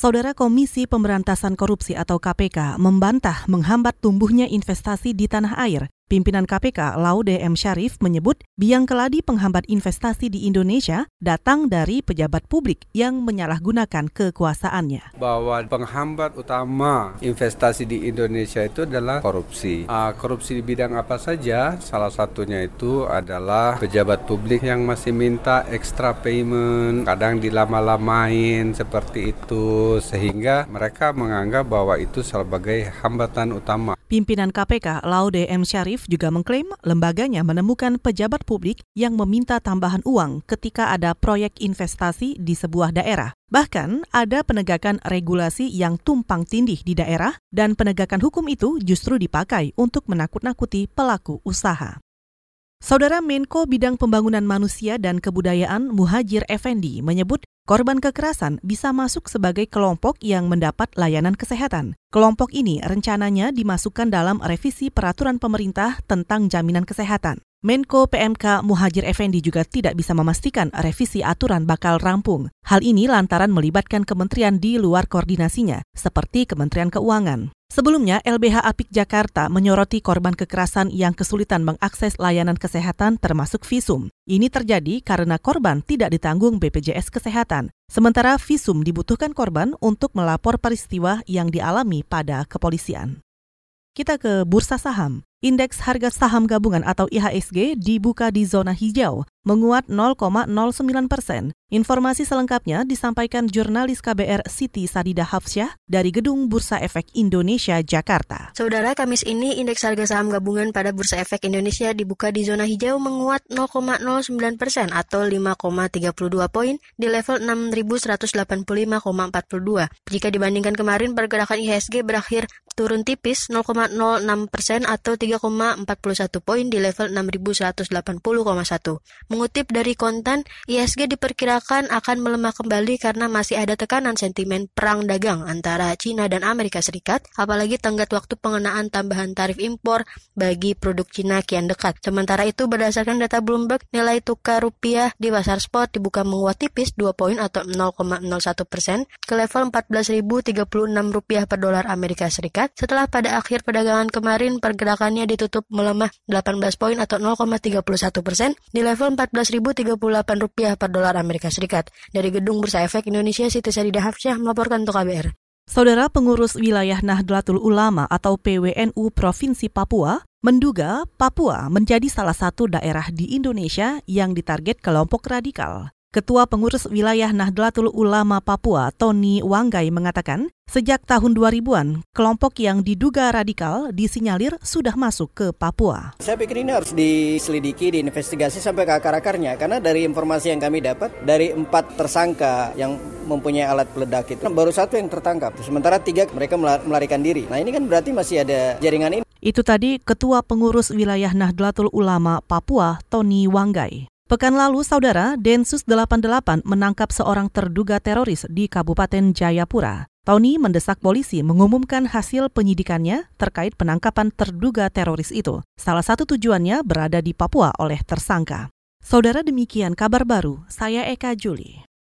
Saudara Komisi Pemberantasan Korupsi atau KPK membantah menghambat tumbuhnya investasi di tanah air. Pimpinan KPK Laude M. Syarif menyebut biang keladi penghambat investasi di Indonesia datang dari pejabat publik yang menyalahgunakan kekuasaannya. Bahwa penghambat utama investasi di Indonesia itu adalah korupsi. Uh, korupsi di bidang apa saja? Salah satunya itu adalah pejabat publik yang masih minta extra payment, kadang dilama-lamain seperti itu sehingga mereka menganggap bahwa itu sebagai hambatan utama. Pimpinan KPK Laude M. Syarif juga mengklaim lembaganya menemukan pejabat publik yang meminta tambahan uang ketika ada proyek investasi di sebuah daerah. Bahkan ada penegakan regulasi yang tumpang tindih di daerah dan penegakan hukum itu justru dipakai untuk menakut-nakuti pelaku usaha. Saudara Menko Bidang Pembangunan Manusia dan Kebudayaan Muhajir Effendi menyebut Korban kekerasan bisa masuk sebagai kelompok yang mendapat layanan kesehatan. Kelompok ini rencananya dimasukkan dalam revisi peraturan pemerintah tentang jaminan kesehatan. Menko PMK Muhajir Effendi juga tidak bisa memastikan revisi aturan bakal rampung. Hal ini lantaran melibatkan kementerian di luar koordinasinya, seperti Kementerian Keuangan. Sebelumnya, LBH Apik Jakarta menyoroti korban kekerasan yang kesulitan mengakses layanan kesehatan termasuk visum. Ini terjadi karena korban tidak ditanggung BPJS Kesehatan, sementara visum dibutuhkan korban untuk melapor peristiwa yang dialami pada kepolisian. Kita ke bursa saham. Indeks harga saham gabungan atau IHSG dibuka di zona hijau, menguat 0,09 persen. Informasi selengkapnya disampaikan jurnalis KBR Siti Sadida Hafsyah dari Gedung Bursa Efek Indonesia, Jakarta. Saudara, Kamis ini indeks harga saham gabungan pada Bursa Efek Indonesia dibuka di zona hijau menguat 0,09 persen atau 5,32 poin di level 6.185,42. Jika dibandingkan kemarin, pergerakan IHSG berakhir turun tipis 0,06 persen atau 3,41 poin di level 6180,1. Mengutip dari konten, ISG diperkirakan akan melemah kembali karena masih ada tekanan sentimen perang dagang antara China dan Amerika Serikat, apalagi tenggat waktu pengenaan tambahan tarif impor bagi produk China kian dekat. Sementara itu, berdasarkan data Bloomberg, nilai tukar rupiah di pasar spot dibuka menguat tipis 2 poin atau 0,01 persen ke level 14.036 rupiah per dolar Amerika Serikat setelah pada akhir perdagangan kemarin pergerakannya ditutup melemah 18 poin atau 0,31 persen di level 14.038 rupiah per dolar Amerika Serikat. Dari Gedung Bursa Efek Indonesia, Siti Sadida Hafsyah melaporkan untuk KBR. Saudara pengurus wilayah Nahdlatul Ulama atau PWNU Provinsi Papua menduga Papua menjadi salah satu daerah di Indonesia yang ditarget kelompok radikal. Ketua Pengurus Wilayah Nahdlatul Ulama Papua, Tony Wanggai mengatakan, sejak tahun 2000-an, kelompok yang diduga radikal disinyalir sudah masuk ke Papua. Saya pikir ini harus diselidiki, diinvestigasi sampai ke akar-akarnya, karena dari informasi yang kami dapat, dari empat tersangka yang mempunyai alat peledak itu, baru satu yang tertangkap, sementara tiga mereka melarikan diri. Nah ini kan berarti masih ada jaringan ini. Itu tadi Ketua Pengurus Wilayah Nahdlatul Ulama Papua, Tony Wanggai. Pekan lalu, Saudara, Densus 88 menangkap seorang terduga teroris di Kabupaten Jayapura. Tony mendesak polisi mengumumkan hasil penyidikannya terkait penangkapan terduga teroris itu. Salah satu tujuannya berada di Papua oleh tersangka. Saudara demikian kabar baru, saya Eka Juli.